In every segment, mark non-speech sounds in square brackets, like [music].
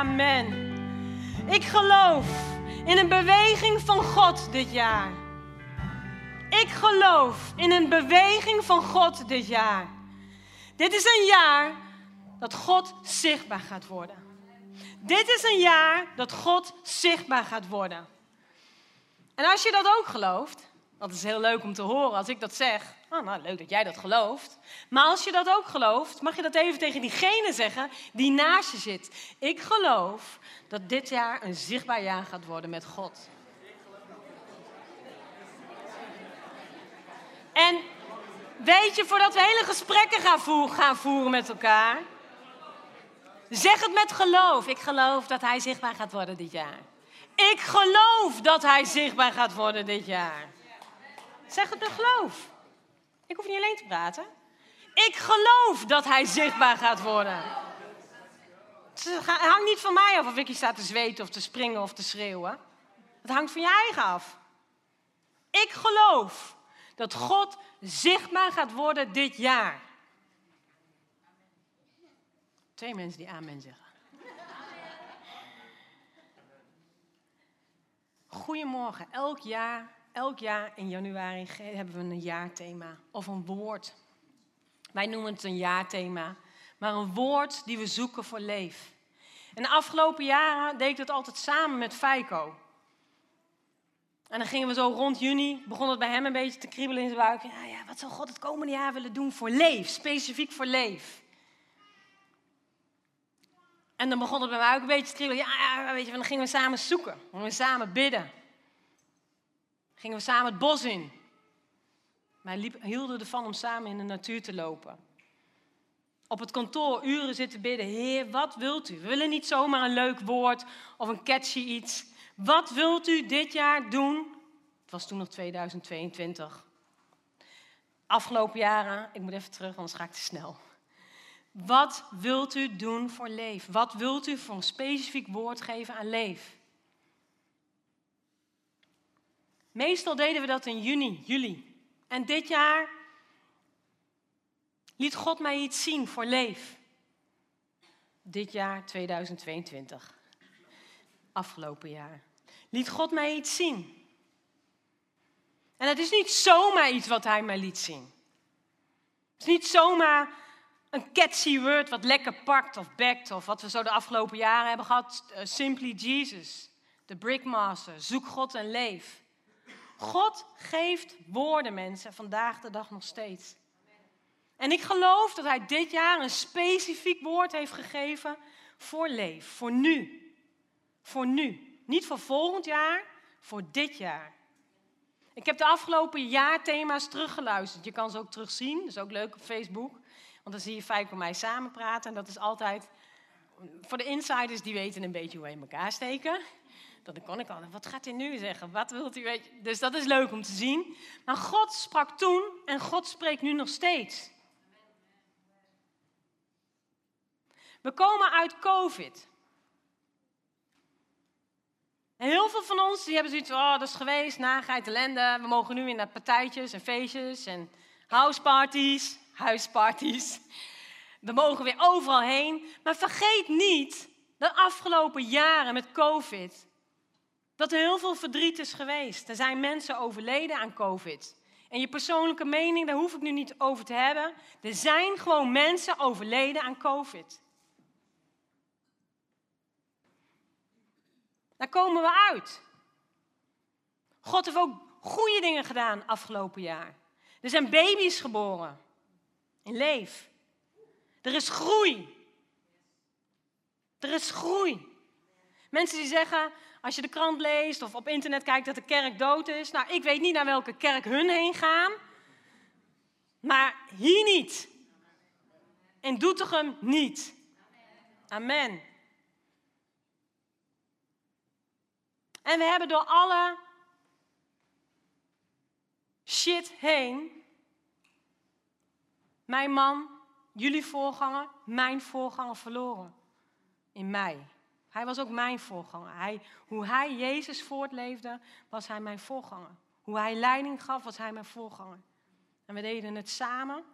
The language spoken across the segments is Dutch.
Amen. Ik geloof in een beweging van God dit jaar. Ik geloof in een beweging van God dit jaar. Dit is een jaar dat God zichtbaar gaat worden. Dit is een jaar dat God zichtbaar gaat worden. En als je dat ook gelooft, dat is heel leuk om te horen als ik dat zeg. Oh, nou, leuk dat jij dat gelooft. Maar als je dat ook gelooft, mag je dat even tegen diegene zeggen die naast je zit. Ik geloof dat dit jaar een zichtbaar jaar gaat worden met God. En weet je, voordat we hele gesprekken gaan, gaan voeren met elkaar, zeg het met geloof. Ik geloof dat hij zichtbaar gaat worden dit jaar. Ik geloof dat hij zichtbaar gaat worden dit jaar. Zeg het met geloof. Ik hoef niet alleen te praten. Ik geloof dat hij zichtbaar gaat worden. Het hangt niet van mij af of ik hier sta te zweten of te springen of te schreeuwen. Het hangt van je eigen af. Ik geloof dat God zichtbaar gaat worden dit jaar. Twee mensen die amen zeggen. Goedemorgen. Elk jaar, elk jaar in januari hebben we een jaarthema of een woord. Wij noemen het een jaarthema, maar een woord die we zoeken voor leef. En de afgelopen jaren deed ik dat altijd samen met Feiko. En dan gingen we zo rond juni, begon het bij hem een beetje te kriebelen in zijn buik. Ja, ja, wat zou God het komende jaar willen doen voor leef, specifiek voor leef? En dan begon het bij mij ook een beetje te kriebelen. Ja, ja weet je, dan gingen we samen zoeken. Gingen we samen bidden. Gingen we samen het bos in. Wij hielden ervan om samen in de natuur te lopen. Op het kantoor uren zitten bidden. Heer, wat wilt u? We willen niet zomaar een leuk woord of een catchy iets. Wat wilt u dit jaar doen? Het was toen nog 2022. Afgelopen jaren, ik moet even terug, anders ga ik te snel. Wat wilt u doen voor leef? Wat wilt u voor een specifiek woord geven aan leef? Meestal deden we dat in juni, juli. En dit jaar liet God mij iets zien voor leef. Dit jaar 2022. Afgelopen jaar liet God mij iets zien. En het is niet zomaar iets wat hij mij liet zien. Het is niet zomaar een catchy word wat lekker pakt of bekt of wat we zo de afgelopen jaren hebben gehad. Uh, Simply Jesus, de Brickmaster, zoek God en leef. God geeft woorden, mensen, vandaag de dag nog steeds. En ik geloof dat hij dit jaar een specifiek woord heeft gegeven voor leef, voor nu. Voor nu. Niet voor volgend jaar, voor dit jaar. Ik heb de afgelopen jaarthema's teruggeluisterd. Je kan ze ook terugzien, dat is ook leuk op Facebook. Want dan zie je Fijk en mij samen praten. En dat is altijd, voor de insiders, die weten een beetje hoe we in elkaar steken. Dan kon ik al, wat gaat hij nu zeggen? Wat wilt u? Dus dat is leuk om te zien. Maar God sprak toen en God spreekt nu nog steeds. We komen uit COVID. En heel veel van ons die hebben zoiets van, oh, dat is geweest, nagheid, ellende. We mogen nu weer naar partijtjes en feestjes en houseparties, huisparties. We mogen weer overal heen. Maar vergeet niet, de afgelopen jaren met COVID, dat er heel veel verdriet is geweest. Er zijn mensen overleden aan COVID. En je persoonlijke mening, daar hoef ik nu niet over te hebben. Er zijn gewoon mensen overleden aan COVID. Daar komen we uit. God heeft ook goede dingen gedaan afgelopen jaar. Er zijn baby's geboren. In leef. Er is groei. Er is groei. Mensen die zeggen, als je de krant leest of op internet kijkt dat de kerk dood is. Nou, ik weet niet naar welke kerk hun heen gaan. Maar hier niet. In Doetinchem niet. Amen. En we hebben door alle shit heen, mijn man, jullie voorganger, mijn voorganger verloren. In mij. Hij was ook mijn voorganger. Hij, hoe hij Jezus voortleefde, was hij mijn voorganger. Hoe hij leiding gaf, was hij mijn voorganger. En we deden het samen.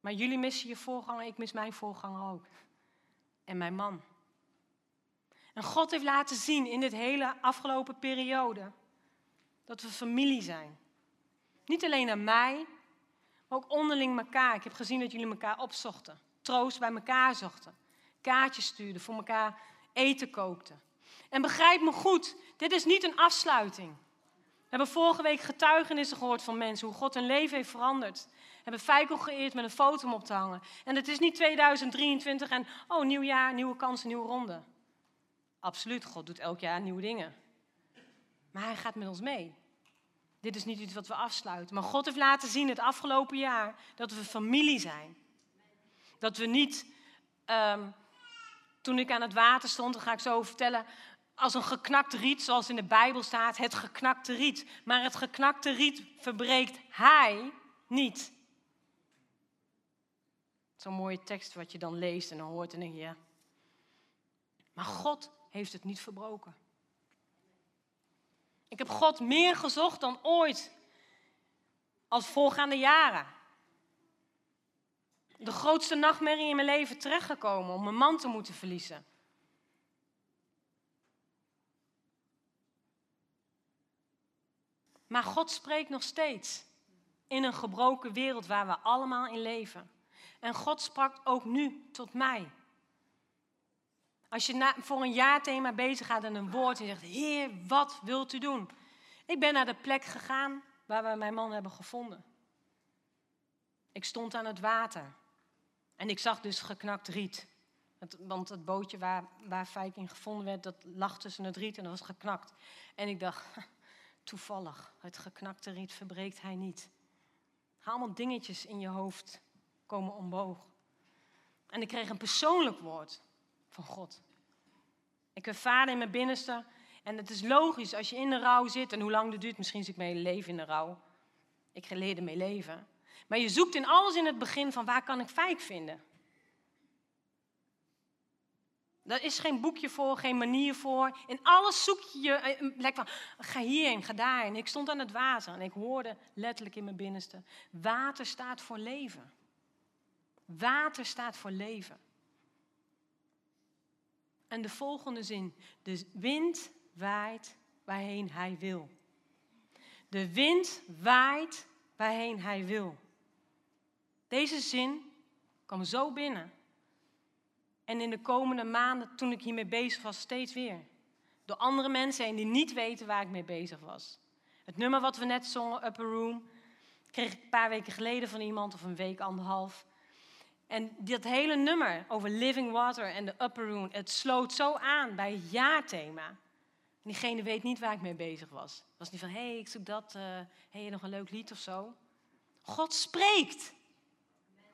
Maar jullie missen je voorganger, ik mis mijn voorganger ook. en mijn man. En God heeft laten zien in dit hele afgelopen periode dat we familie zijn. Niet alleen aan mij, maar ook onderling elkaar. Ik heb gezien dat jullie elkaar opzochten, troost bij elkaar zochten, kaartjes stuurden, voor elkaar eten kookten. En begrijp me goed, dit is niet een afsluiting. We hebben vorige week getuigenissen gehoord van mensen, hoe God hun leven heeft veranderd. We hebben Feikel geëerd met een foto om op te hangen. En het is niet 2023 en, oh, nieuw jaar, nieuwe kansen, nieuwe ronde. Absoluut, God doet elk jaar nieuwe dingen. Maar hij gaat met ons mee. Dit is niet iets wat we afsluiten. Maar God heeft laten zien het afgelopen jaar dat we familie zijn. Dat we niet, um, toen ik aan het water stond, dat ga ik zo vertellen, als een geknakt riet, zoals in de Bijbel staat, het geknakte riet. Maar het geknakte riet verbreekt hij niet. Zo'n mooie tekst wat je dan leest en dan hoort en denk je. Maar God heeft het niet verbroken. Ik heb God meer gezocht dan ooit als voorgaande jaren. De grootste nachtmerrie in mijn leven terechtgekomen om mijn man te moeten verliezen. Maar God spreekt nog steeds in een gebroken wereld waar we allemaal in leven. En God sprak ook nu tot mij. Als je na, voor een jaarthema bezig gaat en een woord en je zegt, Heer, wat wilt u doen? Ik ben naar de plek gegaan waar we mijn man hebben gevonden. Ik stond aan het water en ik zag dus geknakt riet. Want het bootje waar, waar in gevonden werd, dat lag tussen het riet en dat was geknakt. En ik dacht, toevallig, het geknakte riet verbreekt hij niet. Allemaal dingetjes in je hoofd komen omhoog. En ik kreeg een persoonlijk woord van God. Ik ervaar in mijn binnenste, en het is logisch als je in de rouw zit, en hoe lang dat duurt, misschien zit ik hele leven in de rouw. Ik leerde mee leven. Maar je zoekt in alles in het begin van waar kan ik fijk vinden. Daar is geen boekje voor, geen manier voor. In alles zoek je een plek van, ga hierheen, ga daarheen. Ik stond aan het water en ik hoorde letterlijk in mijn binnenste, water staat voor leven. Water staat voor leven. En de volgende zin. De wind waait waarheen hij wil. De wind waait waarheen hij wil. Deze zin kwam zo binnen. En in de komende maanden, toen ik hiermee bezig was, steeds weer. Door andere mensen heen die niet weten waar ik mee bezig was. Het nummer wat we net zongen, Upper Room, kreeg ik een paar weken geleden van iemand, of een week, anderhalf. En dat hele nummer over living water en de upper room, het sloot zo aan bij het jaarthema. En diegene weet niet waar ik mee bezig was. Het was niet van, hé, hey, ik zoek dat, uh, hey, nog een leuk lied of zo. God spreekt.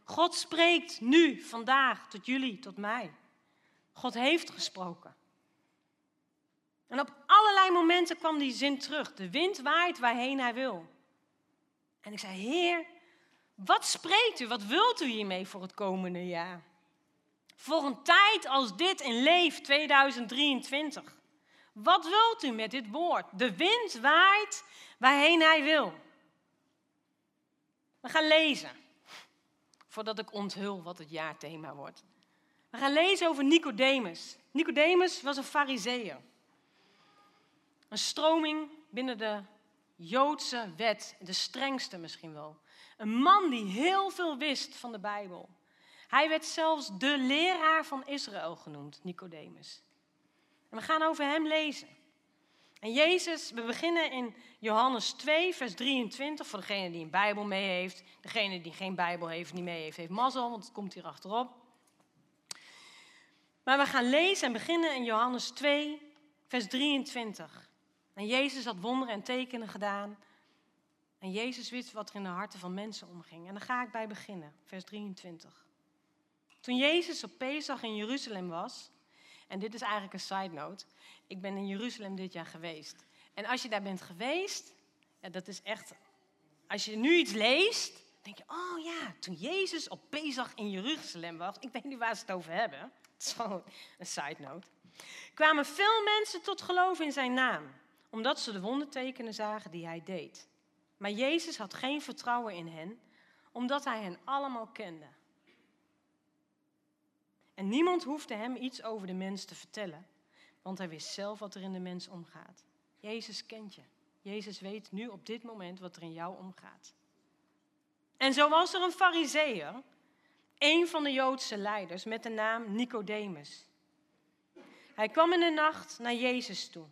God spreekt nu, vandaag, tot jullie, tot mij. God heeft gesproken. En op allerlei momenten kwam die zin terug. De wind waait waarheen hij wil. En ik zei, Heer, wat spreekt u? Wat wilt u hiermee voor het komende jaar? Voor een tijd als dit in Leef 2023. Wat wilt u met dit woord? De wind waait waarheen hij wil. We gaan lezen, voordat ik onthul wat het jaarthema wordt. We gaan lezen over Nicodemus. Nicodemus was een fariseer. Een stroming binnen de Joodse wet, de strengste misschien wel. Een man die heel veel wist van de Bijbel. Hij werd zelfs de leraar van Israël genoemd, Nicodemus. En we gaan over hem lezen. En Jezus, we beginnen in Johannes 2, vers 23. Voor degene die een Bijbel mee heeft. Degene die geen Bijbel heeft, niet mee heeft, heeft mazzel, want het komt hier achterop. Maar we gaan lezen en beginnen in Johannes 2, vers 23. En Jezus had wonderen en tekenen gedaan en Jezus wist wat er in de harten van mensen omging. En daar ga ik bij beginnen, vers 23. Toen Jezus op Pesach in Jeruzalem was, en dit is eigenlijk een side note, ik ben in Jeruzalem dit jaar geweest. En als je daar bent geweest, ja, dat is echt, als je nu iets leest, denk je, oh ja, toen Jezus op Pesach in Jeruzalem was, ik weet niet waar ze het over hebben, [laughs] het is gewoon een side note, kwamen veel mensen tot geloof in zijn naam, omdat ze de wondertekenen zagen die hij deed. Maar Jezus had geen vertrouwen in hen, omdat hij hen allemaal kende. En niemand hoefde hem iets over de mens te vertellen, want hij wist zelf wat er in de mens omgaat. Jezus kent je. Jezus weet nu op dit moment wat er in jou omgaat. En zo was er een fariseer, een van de Joodse leiders, met de naam Nicodemus. Hij kwam in de nacht naar Jezus toe.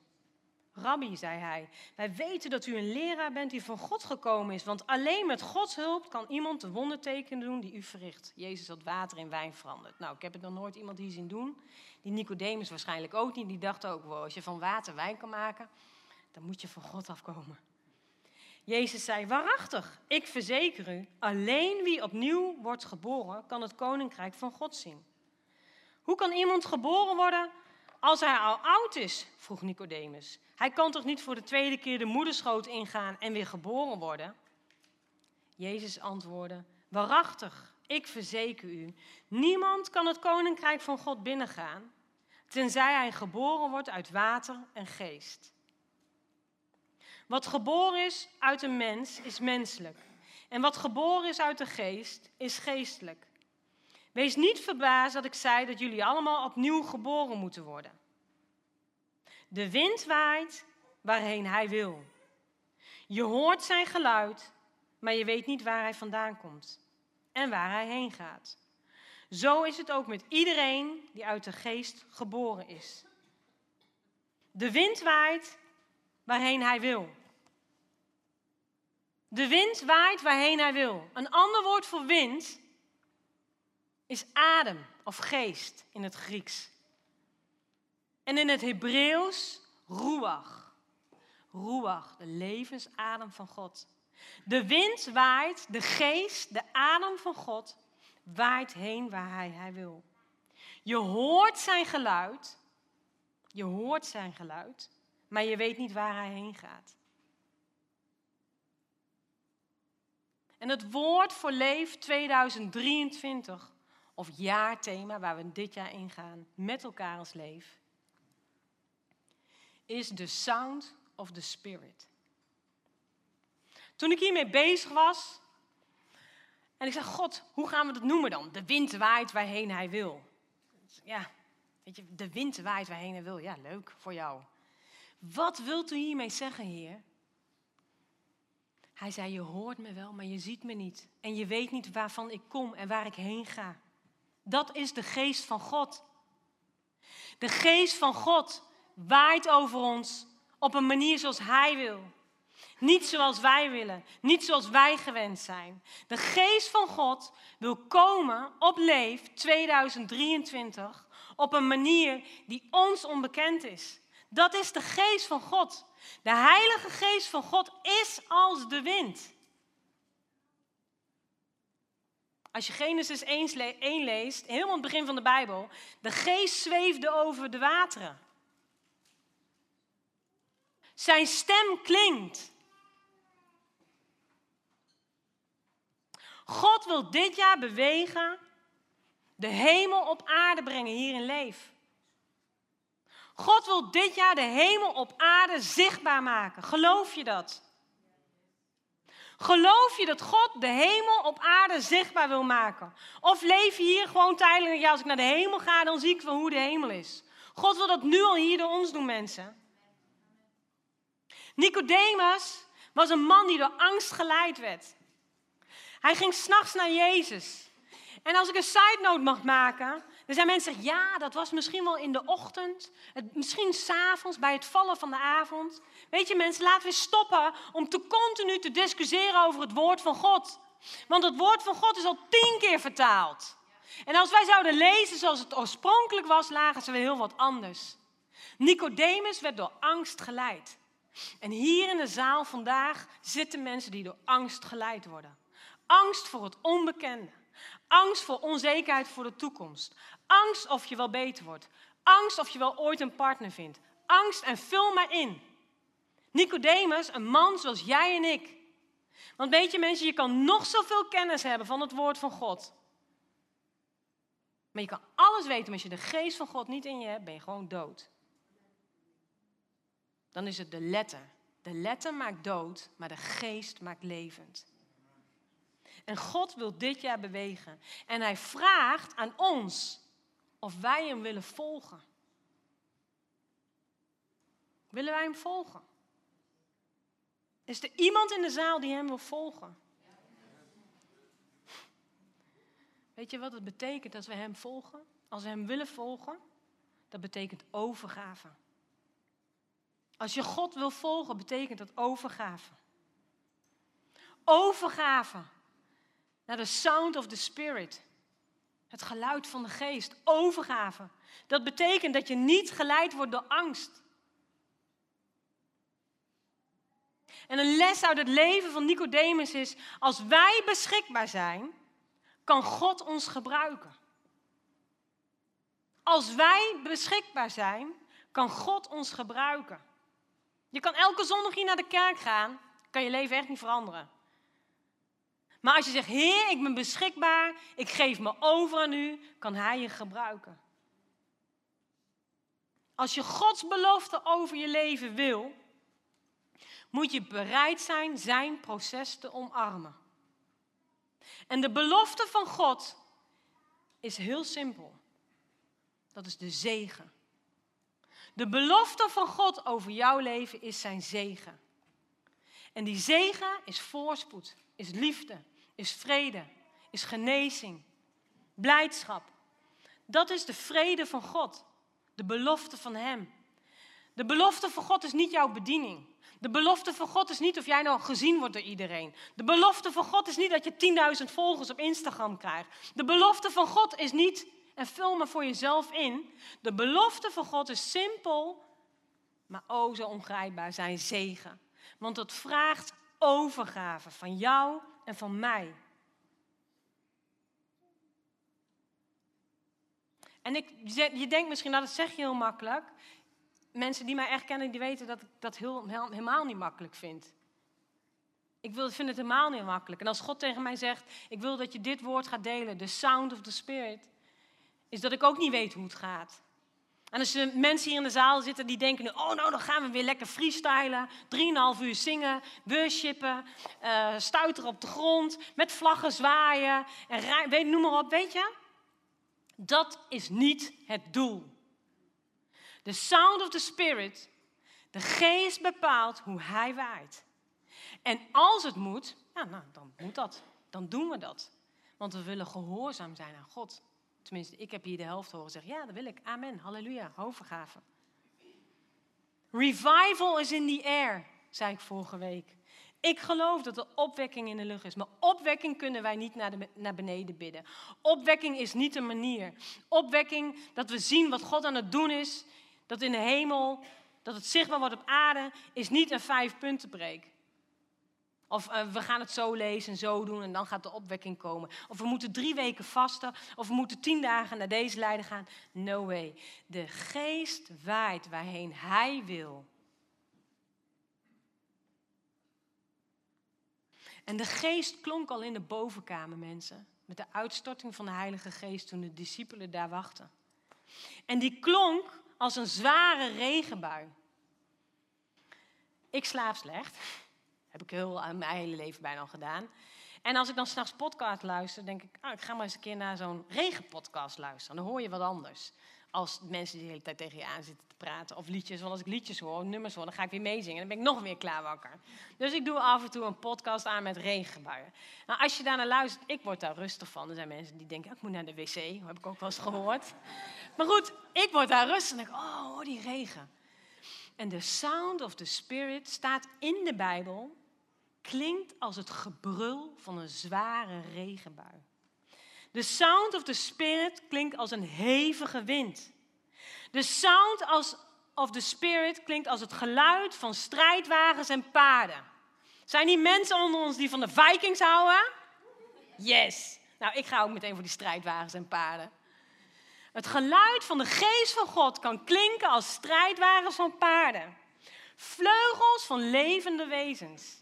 Rabbi, zei hij, wij weten dat u een leraar bent die van God gekomen is, want alleen met Gods hulp kan iemand de wondertekenen doen die u verricht. Jezus had water in wijn veranderd. Nou, ik heb het nog nooit iemand hier zien doen. Die Nicodemus waarschijnlijk ook niet. Die dacht ook, wow, als je van water wijn kan maken, dan moet je van God afkomen. Jezus zei, waarachtig, ik verzeker u, alleen wie opnieuw wordt geboren, kan het koninkrijk van God zien. Hoe kan iemand geboren worden als hij al oud is? vroeg Nicodemus. Hij kan toch niet voor de tweede keer de moederschoot ingaan en weer geboren worden? Jezus antwoordde, waarachtig, ik verzeker u, niemand kan het koninkrijk van God binnengaan, tenzij hij geboren wordt uit water en geest. Wat geboren is uit een mens is menselijk. En wat geboren is uit de geest is geestelijk. Wees niet verbaasd dat ik zei dat jullie allemaal opnieuw geboren moeten worden. De wind waait waarheen hij wil. Je hoort zijn geluid, maar je weet niet waar hij vandaan komt en waar hij heen gaat. Zo is het ook met iedereen die uit de geest geboren is. De wind waait waarheen hij wil. De wind waait waarheen hij wil. Een ander woord voor wind is adem of geest in het Grieks. En in het Hebreeuws ruach. Ruach, de levensadem van God. De wind waait, de geest, de adem van God, waait heen waar hij, hij wil. Je hoort zijn geluid, je hoort zijn geluid, maar je weet niet waar hij heen gaat. En het woord voor Leef 2023, of jaarthema waar we dit jaar ingaan, met elkaar als Leef, is the sound of the spirit. Toen ik hiermee bezig was, en ik zei, God, hoe gaan we dat noemen dan? De wind waait waarheen hij wil. Ja, weet je, de wind waait waarheen hij wil. Ja, leuk voor jou. Wat wilt u hiermee zeggen, Heer? Hij zei, je hoort me wel, maar je ziet me niet. En je weet niet waarvan ik kom en waar ik heen ga. Dat is de geest van God. De geest van God waait over ons op een manier zoals Hij wil. Niet zoals wij willen, niet zoals wij gewend zijn. De geest van God wil komen op Leef 2023 op een manier die ons onbekend is. Dat is de geest van God. De Heilige Geest van God is als de wind. Als je Genesis 1 leest, helemaal het begin van de Bijbel, de geest zweefde over de wateren. Zijn stem klinkt. God wil dit jaar bewegen, de hemel op aarde brengen hier in Leef. God wil dit jaar de hemel op aarde zichtbaar maken. Geloof je dat? Geloof je dat God de hemel op aarde zichtbaar wil maken? Of leef je hier gewoon tijdelijk, ja, als ik naar de hemel ga, dan zie ik van hoe de hemel is. God wil dat nu al hier door ons doen, mensen. Nicodemus was een man die door angst geleid werd. Hij ging s'nachts naar Jezus. En als ik een side note mag maken, er zijn mensen die zeggen, ja, dat was misschien wel in de ochtend, het, misschien s'avonds, bij het vallen van de avond. Weet je mensen, laten we stoppen om te continu te discussiëren over het woord van God. Want het woord van God is al tien keer vertaald. En als wij zouden lezen zoals het oorspronkelijk was, lagen ze weer heel wat anders. Nicodemus werd door angst geleid. En hier in de zaal vandaag zitten mensen die door angst geleid worden. Angst voor het onbekende. Angst voor onzekerheid voor de toekomst. Angst of je wel beter wordt. Angst of je wel ooit een partner vindt. Angst en vul maar in. Nicodemus, een man zoals jij en ik. Want weet je mensen, je kan nog zoveel kennis hebben van het woord van God. Maar je kan alles weten, maar als je de geest van God niet in je hebt, ben je gewoon dood. Dan is het de letter. De letter maakt dood, maar de geest maakt levend. En God wil dit jaar bewegen. En hij vraagt aan ons of wij hem willen volgen. Willen wij hem volgen? Is er iemand in de zaal die hem wil volgen? Weet je wat het betekent als we hem volgen? Als we hem willen volgen, dat betekent overgave. Als je God wil volgen, betekent dat overgave. Overgave naar de sound of the spirit. Het geluid van de geest. Overgave. Dat betekent dat je niet geleid wordt door angst. En een les uit het leven van Nicodemus is: als wij beschikbaar zijn, kan God ons gebruiken. Als wij beschikbaar zijn, kan God ons gebruiken. Je kan elke zondag hier naar de kerk gaan, kan je leven echt niet veranderen. Maar als je zegt, Heer, ik ben beschikbaar, ik geef me over aan u, kan Hij je gebruiken. Als je Gods belofte over je leven wil, moet je bereid zijn Zijn proces te omarmen. En de belofte van God is heel simpel. Dat is de zegen. De belofte van God over jouw leven is zijn zegen. En die zegen is voorspoed, is liefde, is vrede, is genezing, blijdschap. Dat is de vrede van God, de belofte van Hem. De belofte van God is niet jouw bediening. De belofte van God is niet of jij nou gezien wordt door iedereen. De belofte van God is niet dat je 10.000 volgers op Instagram krijgt. De belofte van God is niet, en vul maar voor jezelf in, de belofte van God is simpel, maar o zo ongrijpbaar, zijn zegen. Want het vraagt overgave van jou en van mij. En ik, je denkt misschien, nou dat zeg je heel makkelijk mensen die mij echt kennen, die weten dat ik dat heel, helemaal niet makkelijk vind. Ik vind het helemaal niet makkelijk. En als God tegen mij zegt, ik wil dat je dit woord gaat delen, de sound of the spirit, is dat ik ook niet weet hoe het gaat. En als er mensen hier in de zaal zitten die denken, oh nou dan gaan we weer lekker freestylen, drieënhalf uur zingen, worshipen, uh, op de grond, met vlaggen zwaaien, en weet, noem maar op, weet je? Dat is niet het doel. The sound of the Spirit. De geest bepaalt hoe hij waait. En als het moet, ja, nou, dan moet dat. Dan doen we dat. Want we willen gehoorzaam zijn aan God. Tenminste, ik heb hier de helft horen zeggen. Ja, dat wil ik. Amen. Halleluja. Overgave. Revival is in the air, zei ik vorige week. Ik geloof dat er opwekking in de lucht is. Maar opwekking kunnen wij niet naar, naar beneden bidden. Opwekking is niet een manier. Opwekking dat we zien wat God aan het doen is dat in de hemel, dat het zichtbaar wordt op aarde, is niet een vijf punten preek. Of uh, we gaan het zo lezen en zo doen en dan gaat de opwekking komen. Of we moeten drie weken vasten. Of we moeten tien dagen naar deze leider gaan. No way. De geest waait waarheen hij wil. En de geest klonk al in de bovenkamer, mensen. Met de uitstorting van de Heilige Geest toen de discipelen daar wachten. En die klonk als een zware regenbui. Ik slaap slecht. Heb ik heel, mijn hele leven bijna al gedaan. En als ik dan s'nachts podcast luister, denk ik, ah, ik ga maar eens een keer naar zo'n regenpodcast luisteren. Dan hoor je wat anders. Als mensen die de hele tijd tegen je aan zitten te praten. Of liedjes, want als ik liedjes hoor, nummers hoor, dan ga ik weer meezingen. Dan ben ik nog weer klaar wakker. Dus ik doe af en toe een podcast aan met regenbuien. Nou, als je daarnaar luistert, ik word daar rustig van. Er zijn mensen die denken, ah, ik moet naar de wc. Dat heb ik ook wel eens gehoord. Maar goed, ik word daar rustig en denk, oh, die regen. En de sound of the spirit staat in de Bijbel, klinkt als het gebrul van een zware regenbui. De sound of the spirit klinkt als een hevige wind. De sound of the spirit klinkt als het geluid van strijdwagens en paarden. Zijn die mensen onder ons die van de Vikings houden? Yes. Nou, ik ga ook meteen voor die strijdwagens en paarden. Het geluid van de geest van God kan klinken als strijdwagens van paarden. Vleugels van levende wezens.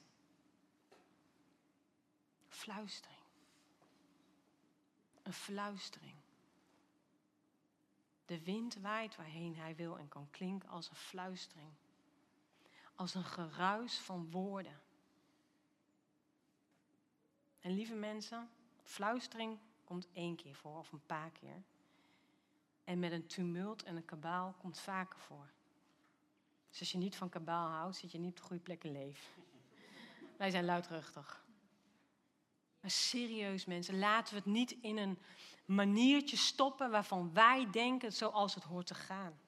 Fluistering. Een fluistering. De wind waait waarheen hij wil en kan klinken als een fluistering. Als een geruis van woorden. En lieve mensen, fluistering komt één keer voor of een paar keer. En met een tumult en een kabaal komt vaker voor. Dus als je niet van kabaal houdt, zit je niet op de goede plek in leven. Wij zijn luidruchtig. Serieus mensen, laten we het niet in een maniertje stoppen waarvan wij denken zoals het hoort te gaan.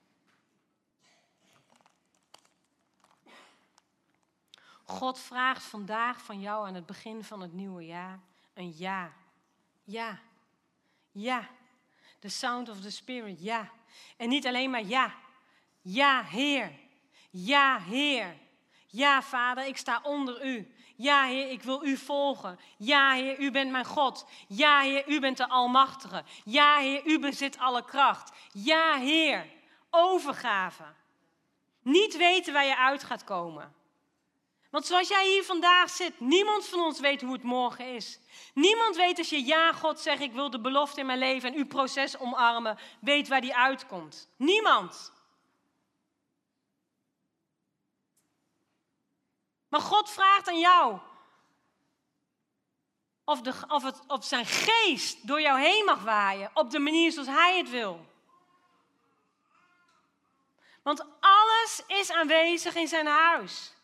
God vraagt vandaag van jou aan het begin van het nieuwe jaar een ja. Ja. Ja. The sound of the spirit, ja. En niet alleen maar ja. Ja, Heer. Ja, Heer. Ja, Vader, ik sta onder u. Ja, Heer, ik wil u volgen. Ja, Heer, u bent mijn God. Ja, Heer, u bent de Almachtige. Ja, Heer, u bezit alle kracht. Ja, Heer, overgave. Niet weten waar je uit gaat komen. Want zoals jij hier vandaag zit, niemand van ons weet hoe het morgen is. Niemand weet als je ja, God zegt, ik wil de belofte in mijn leven en uw proces omarmen, weet waar die uitkomt. Niemand. Maar God vraagt aan jou of, de, of, het, of zijn geest door jou heen mag waaien op de manier zoals Hij het wil. Want alles is aanwezig in zijn huis.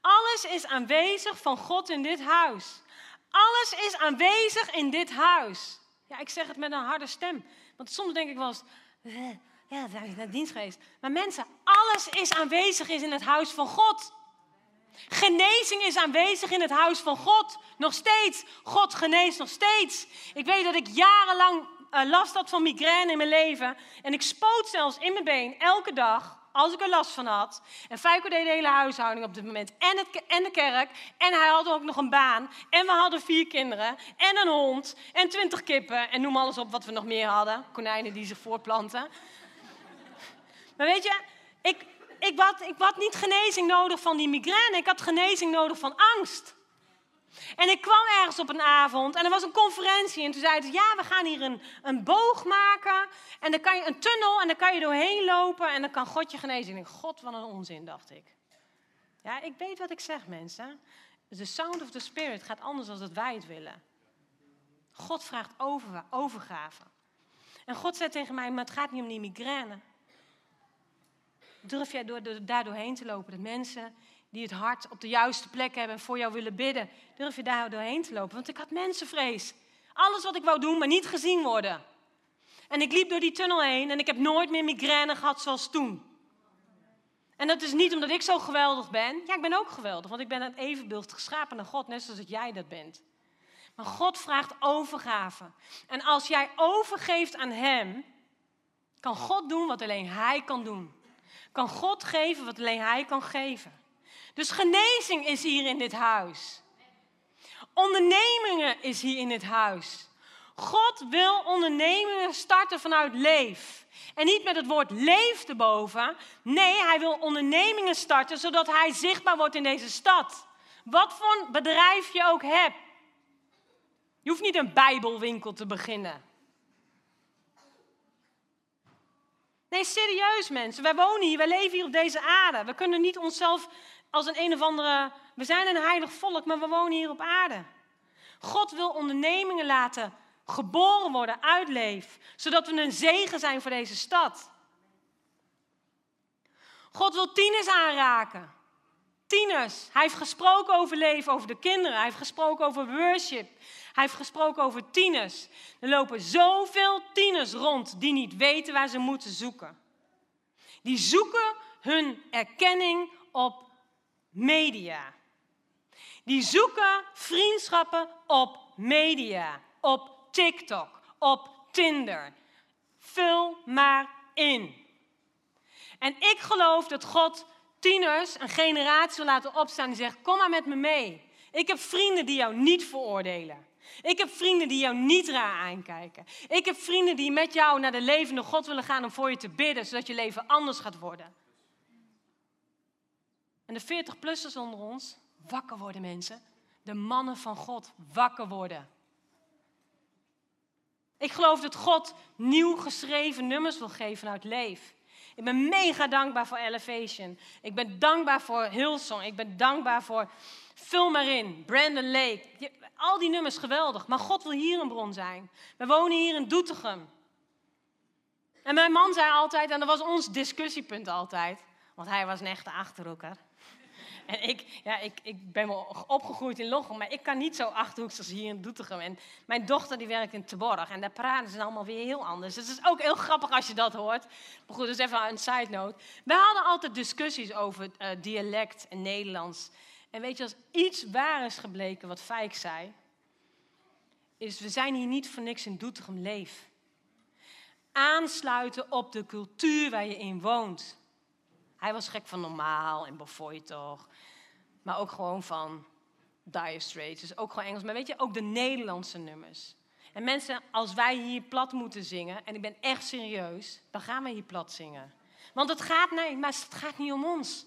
Alles is aanwezig van God in dit huis. Alles is aanwezig in dit huis. Ja, ik zeg het met een harde stem. Want soms denk ik wel eens, eh, ja, dat is dienstgeest. Maar mensen, alles is aanwezig is in het huis van God. Genezing is aanwezig in het huis van God. Nog steeds. God geneest nog steeds. Ik weet dat ik jarenlang uh, last had van migraine in mijn leven. En ik spoot zelfs in mijn been elke dag als ik er last van had. En Feiko deed de hele huishouding op dit moment. En, het, en de kerk. En hij had ook nog een baan. En we hadden vier kinderen. En een hond. En twintig kippen. En noem alles op wat we nog meer hadden. Konijnen die zich voortplanten. [laughs] Maar weet je, ik, ik, had, ik had niet genezing nodig van die migraine. Ik had genezing nodig van angst. En ik kwam ergens op een avond en er was een conferentie. En toen zeiden ze, ja, we gaan hier een, een boog maken. En dan kan je een tunnel en dan kan je doorheen lopen en dan kan God je genezen. Ik God, wat een onzin, dacht ik. Ja, ik weet wat ik zeg, mensen. The sound of the spirit gaat anders dan dat wij het willen. God vraagt over, overgave. En God zei tegen mij, maar het gaat niet om die migraine. Durf jij door, daar doorheen te lopen? Dat mensen die het hart op de juiste plek hebben en voor jou willen bidden, durf je daar doorheen te lopen? Want ik had mensenvrees. Alles wat ik wou doen, maar niet gezien worden. En ik liep door die tunnel heen en ik heb nooit meer migraine gehad zoals toen. En dat is niet omdat ik zo geweldig ben. Ja, ik ben ook geweldig, want ik ben het evenbeeld geschapen naar God, net zoals dat jij dat bent. Maar God vraagt overgave. En als jij overgeeft aan Hem, kan God doen wat alleen Hij kan doen. Kan God geven wat alleen Hij kan geven. Dus genezing is hier in dit huis. Ondernemingen is hier in dit huis. God wil ondernemingen starten vanuit leef. En niet met het woord leef erboven. Nee, hij wil ondernemingen starten zodat hij zichtbaar wordt in deze stad. Wat voor bedrijf je ook hebt. Je hoeft niet een Bijbelwinkel te beginnen. Nee, serieus mensen. Wij wonen hier, wij leven hier op deze aarde. We kunnen niet onszelf als een een of andere. We zijn een heilig volk, maar we wonen hier op aarde. God wil ondernemingen laten geboren worden uit leef, zodat we een zegen zijn voor deze stad. God wil tieners aanraken. Tieners. Hij heeft gesproken over leven, over de kinderen. Hij heeft gesproken over worship. Hij heeft gesproken over tieners. Er lopen zoveel tieners rond die niet weten waar ze moeten zoeken. Die zoeken hun erkenning op media. Die zoeken vriendschappen op media, op TikTok, op Tinder. Vul maar in. En ik geloof dat God tieners een generatie wil laten opstaan die zegt: Kom maar met me mee. Ik heb vrienden die jou niet veroordelen. Ik heb vrienden die jou niet raar aankijken. Ik heb vrienden die met jou naar de levende God willen gaan om voor je te bidden, zodat je leven anders gaat worden. En de 40-plussers onder ons, wakker worden mensen. De mannen van God, wakker worden. Ik geloof dat God nieuw geschreven nummers wil geven uit Leef. Ik ben mega dankbaar voor Elevation. Ik ben dankbaar voor Hillsong. Ik ben dankbaar voor Vul maar in, Brandon Lake. Al die nummers geweldig. Maar God wil hier een bron zijn. We wonen hier in Doetinchem. En mijn man zei altijd, en dat was ons discussiepunt altijd, want hij was een echte achterhoeker. En ik, ja, ik, ik ben wel opgegroeid in Lochem, maar ik kan niet zo achterhoeks als hier in Doetinchem. En mijn dochter die werkt in Teborg en daar praten ze allemaal weer heel anders. Dus het is ook heel grappig als je dat hoort. Maar goed, dus even een side note. We hadden altijd discussies over uh, dialect en Nederlands. En weet je, als iets waar is gebleken wat Fijk zei, is we zijn hier niet voor niks in Doetinchem leef. Aansluiten op de cultuur waar je in woont. Hij was gek van normaal en Bofoy toch. Maar ook gewoon van Dire Straits. Dus ook gewoon Engels. Maar weet je, ook de Nederlandse nummers. En mensen, als wij hier plat moeten zingen, en ik ben echt serieus, dan gaan we hier plat zingen. Want het gaat, nee, maar het gaat niet om ons.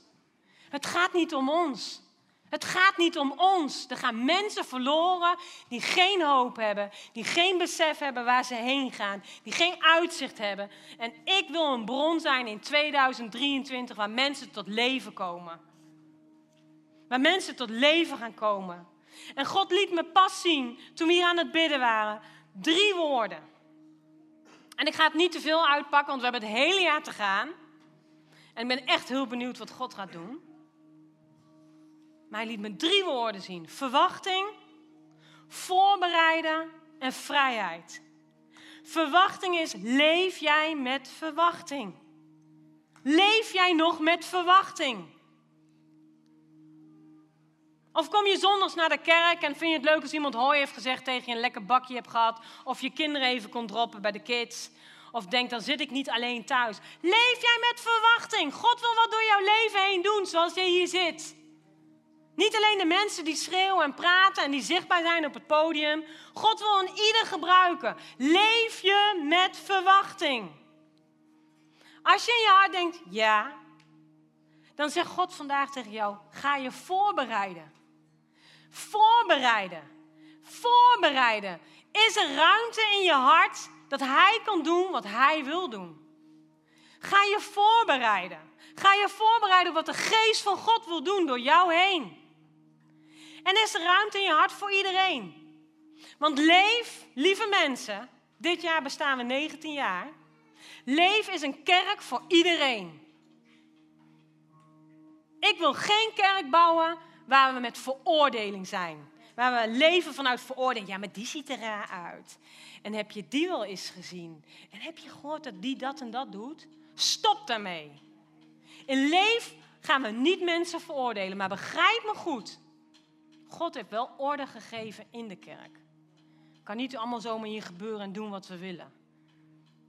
Het gaat niet om ons. Het gaat niet om ons. Er gaan mensen verloren die geen hoop hebben, die geen besef hebben waar ze heen gaan, die geen uitzicht hebben. En ik wil een bron zijn in 2023 waar mensen tot leven komen. Waar mensen tot leven gaan komen. En God liet me pas zien, toen we hier aan het bidden waren, drie woorden. En ik ga het niet te veel uitpakken, want we hebben het hele jaar te gaan. En ik ben echt heel benieuwd wat God gaat doen. Maar hij liet me drie woorden zien: verwachting, voorbereiden en vrijheid. Verwachting is: leef jij met verwachting? Leef jij nog met verwachting? Of kom je zondags naar de kerk en vind je het leuk als iemand hooi heeft gezegd tegen je een lekker bakje hebt gehad? Of je kinderen even kon droppen bij de kids? Of denk, dan zit ik niet alleen thuis. Leef jij met verwachting? God wil wat door jouw leven heen doen zoals jij hier zit. Niet alleen de mensen die schreeuwen en praten en die zichtbaar zijn op het podium. God wil een ieder gebruiken. Leef je met verwachting. Als je in je hart denkt, ja, dan zegt God vandaag tegen jou, ga je voorbereiden. Voorbereiden. Voorbereiden. Is er ruimte in je hart dat Hij kan doen wat Hij wil doen? Ga je voorbereiden. Ga je voorbereiden wat de geest van God wil doen door jou heen. En is er ruimte in je hart voor iedereen. Want leef, lieve mensen, dit jaar bestaan we 19 jaar. Leef is een kerk voor iedereen. Ik wil geen kerk bouwen waar we met veroordeling zijn. Waar we leven vanuit veroordeling. Ja, maar die ziet er raar uit. En heb je die wel eens gezien? En heb je gehoord dat die dat en dat doet? Stop daarmee. In leef gaan we niet mensen veroordelen, maar begrijp me goed. God heeft wel orde gegeven in de kerk. Kan niet allemaal zomaar hier gebeuren en doen wat we willen.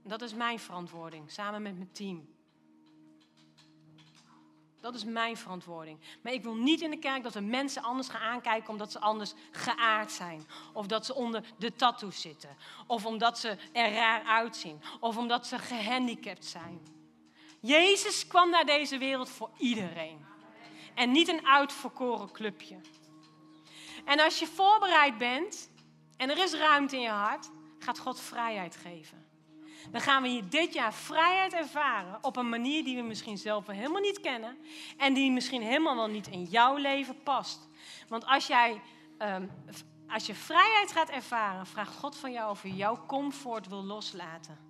Dat is mijn verantwoording, samen met mijn team. Dat is mijn verantwoording. Maar ik wil niet in de kerk dat we mensen anders gaan aankijken omdat ze anders geaard zijn. Of dat ze onder de tattoos zitten. Of omdat ze er raar uitzien. Of omdat ze gehandicapt zijn. Jezus kwam naar deze wereld voor iedereen. En niet een uitverkoren clubje. En als je voorbereid bent en er is ruimte in je hart, gaat God vrijheid geven. Dan gaan we hier dit jaar vrijheid ervaren op een manier die we misschien zelf wel helemaal niet kennen en die misschien helemaal wel niet in jouw leven past. Want als jij um, als je vrijheid gaat ervaren, vraagt God van jou of je jouw comfort wil loslaten.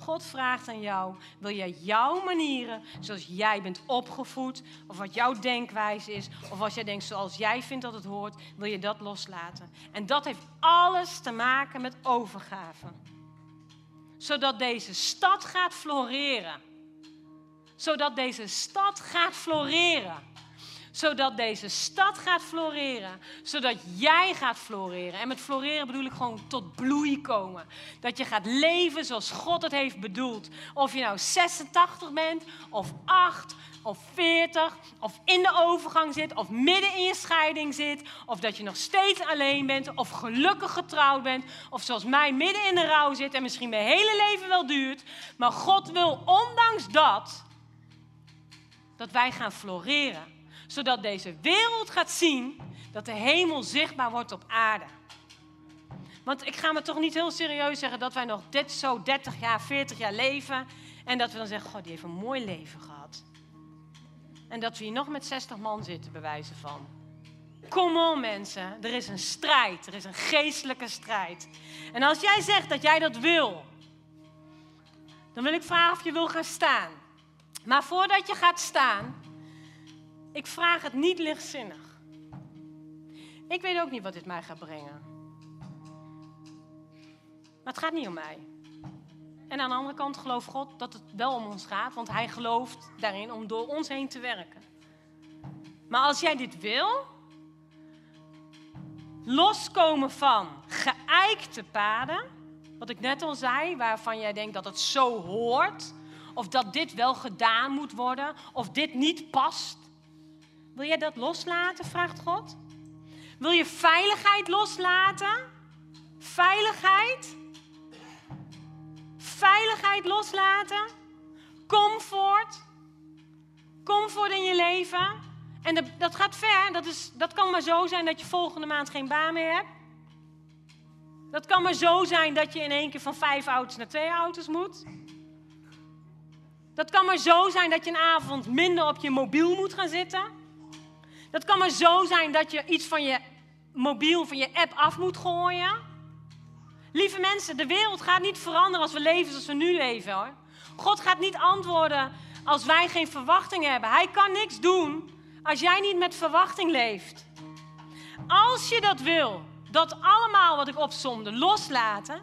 God vraagt aan jou, wil jij jouw manieren, zoals jij bent opgevoed, of wat jouw denkwijze is, of als jij denkt zoals jij vindt dat het hoort, wil je dat loslaten. En dat heeft alles te maken met overgave. Zodat deze stad gaat floreren. Zodat deze stad gaat floreren zodat deze stad gaat floreren. Zodat jij gaat floreren. En met floreren bedoel ik gewoon tot bloei komen. Dat je gaat leven zoals God het heeft bedoeld. Of je nou 86 bent, of 8, of 40, of in de overgang zit, of midden in je scheiding zit, of dat je nog steeds alleen bent, of gelukkig getrouwd bent, of zoals mij midden in de rouw zit en misschien mijn hele leven wel duurt. Maar God wil ondanks dat, dat wij gaan floreren zodat deze wereld gaat zien dat de hemel zichtbaar wordt op aarde. Want ik ga me toch niet heel serieus zeggen dat wij nog dit zo 30 jaar, 40 jaar leven. En dat we dan zeggen, god, die heeft een mooi leven gehad. En dat we hier nog met 60 man zitten, bij wijze van. Kom on mensen, er is een strijd. Er is een geestelijke strijd. En als jij zegt dat jij dat wil, Dan wil ik vragen of je wil gaan staan. Maar voordat je gaat staan, ik vraag het niet lichtzinnig. Ik weet ook niet wat dit mij gaat brengen. Maar het gaat niet om mij. En aan de andere kant gelooft God dat het wel om ons gaat, want Hij gelooft daarin om door ons heen te werken. Maar als jij dit wil, loskomen van geëikte paden, wat ik net al zei, waarvan jij denkt dat het zo hoort, of dat dit wel gedaan moet worden, of dit niet past. Wil jij dat loslaten, vraagt God? Wil je veiligheid loslaten? Veiligheid? Veiligheid loslaten? Comfort? Comfort in je leven? En dat, dat gaat ver. Dat, is, dat kan maar zo zijn dat je volgende maand geen baan meer hebt. Dat kan maar zo zijn dat je in één keer van vijf auto's naar twee auto's moet. Dat kan maar zo zijn dat je een avond minder op je mobiel moet gaan zitten. Dat kan maar zo zijn dat je iets van je mobiel, van je app af moet gooien. Lieve mensen, de wereld gaat niet veranderen als we leven zoals we nu leven hoor. God gaat niet antwoorden als wij geen verwachting hebben. Hij kan niks doen als jij niet met verwachting leeft. Als je dat wil, dat allemaal wat ik opzomde loslaten,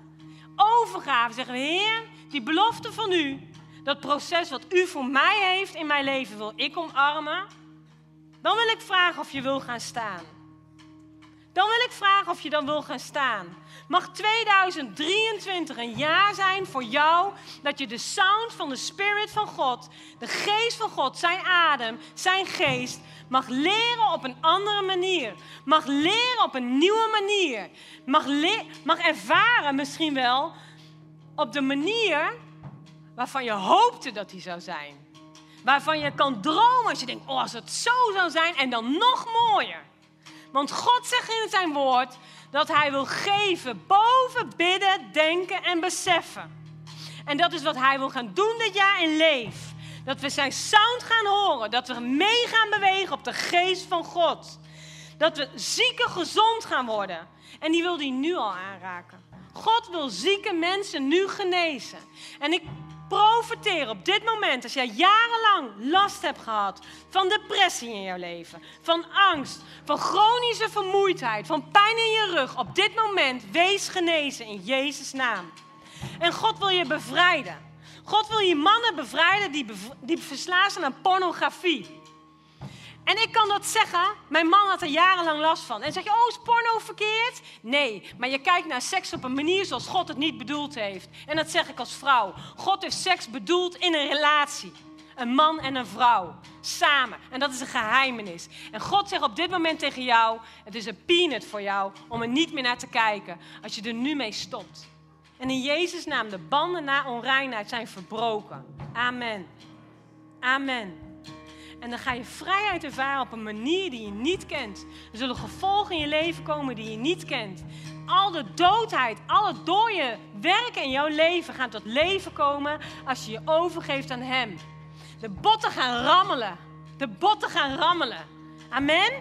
overgave, zeggen we, Heer, die belofte van u, dat proces wat u voor mij heeft in mijn leven, wil ik omarmen. Dan wil ik vragen of je wil gaan staan. Dan wil ik vragen of je dan wil gaan staan. Mag 2023 een jaar zijn voor jou dat je de sound van de Spirit van God, de geest van God, zijn adem, zijn geest, mag leren op een andere manier. Mag leren op een nieuwe manier. Mag, mag ervaren misschien wel op de manier waarvan je hoopte dat die zou zijn. Waarvan je kan dromen als je denkt, oh als het zo zou zijn en dan nog mooier. Want God zegt in zijn woord dat hij wil geven boven bidden, denken en beseffen. En dat is wat hij wil gaan doen dit jaar in Leef. Dat we zijn sound gaan horen. Dat we mee gaan bewegen op de geest van God. Dat we zieken gezond gaan worden. En die wil hij nu al aanraken. God wil zieke mensen nu genezen. En ik profiteer op dit moment, als jij jarenlang last hebt gehad van depressie in jouw leven, van angst, van chronische vermoeidheid, van pijn in je rug, op dit moment wees genezen in Jezus' naam. En God wil je bevrijden. God wil je mannen bevrijden die, die verslaafd zijn aan pornografie. En ik kan dat zeggen, mijn man had er jarenlang last van. En zeg je, oh, is porno verkeerd? Nee, maar je kijkt naar seks op een manier zoals God het niet bedoeld heeft. En dat zeg ik als vrouw. God heeft seks bedoeld in een relatie. Een man en een vrouw, samen. En dat is een geheimenis. En God zegt op dit moment tegen jou, het is een peanut voor jou om er niet meer naar te kijken als je er nu mee stopt. En in Jezus' naam, de banden na onreinheid zijn verbroken. Amen. Amen. En dan ga je vrijheid ervaren op een manier die je niet kent. Er zullen gevolgen in je leven komen die je niet kent. Al de doodheid, alle dode werken in jouw leven gaan tot leven komen als je je overgeeft aan Hem. De botten gaan rammelen. De botten gaan rammelen. Amen?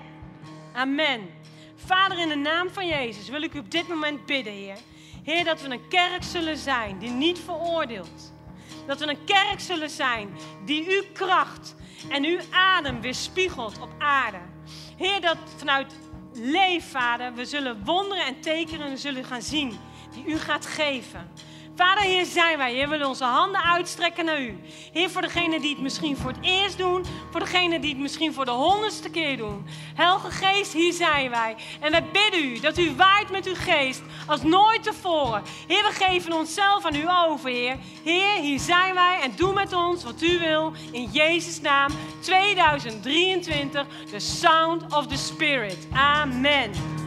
Amen. Vader, in de naam van Jezus wil ik u op dit moment bidden, Heer. Heer, dat we een kerk zullen zijn die niet veroordeelt. Dat we een kerk zullen zijn die uw kracht en uw adem weerspiegelt op aarde. Heer, dat vanuit leef, Vader, we zullen wonderen en tekenen zullen gaan zien die u gaat geven. Vader, hier zijn wij. Heer, we willen onze handen uitstrekken naar u. Heer, voor degenen die het misschien voor het eerst doen. Voor degenen die het misschien voor de honderdste keer doen. Helge Geest, hier zijn wij. En wij bidden u dat u waait met uw geest als nooit tevoren. Heer, we geven onszelf aan u over, Heer. Heer, hier zijn wij en doe met ons wat u wil. In Jezus' naam 2023, the sound of the Spirit. Amen.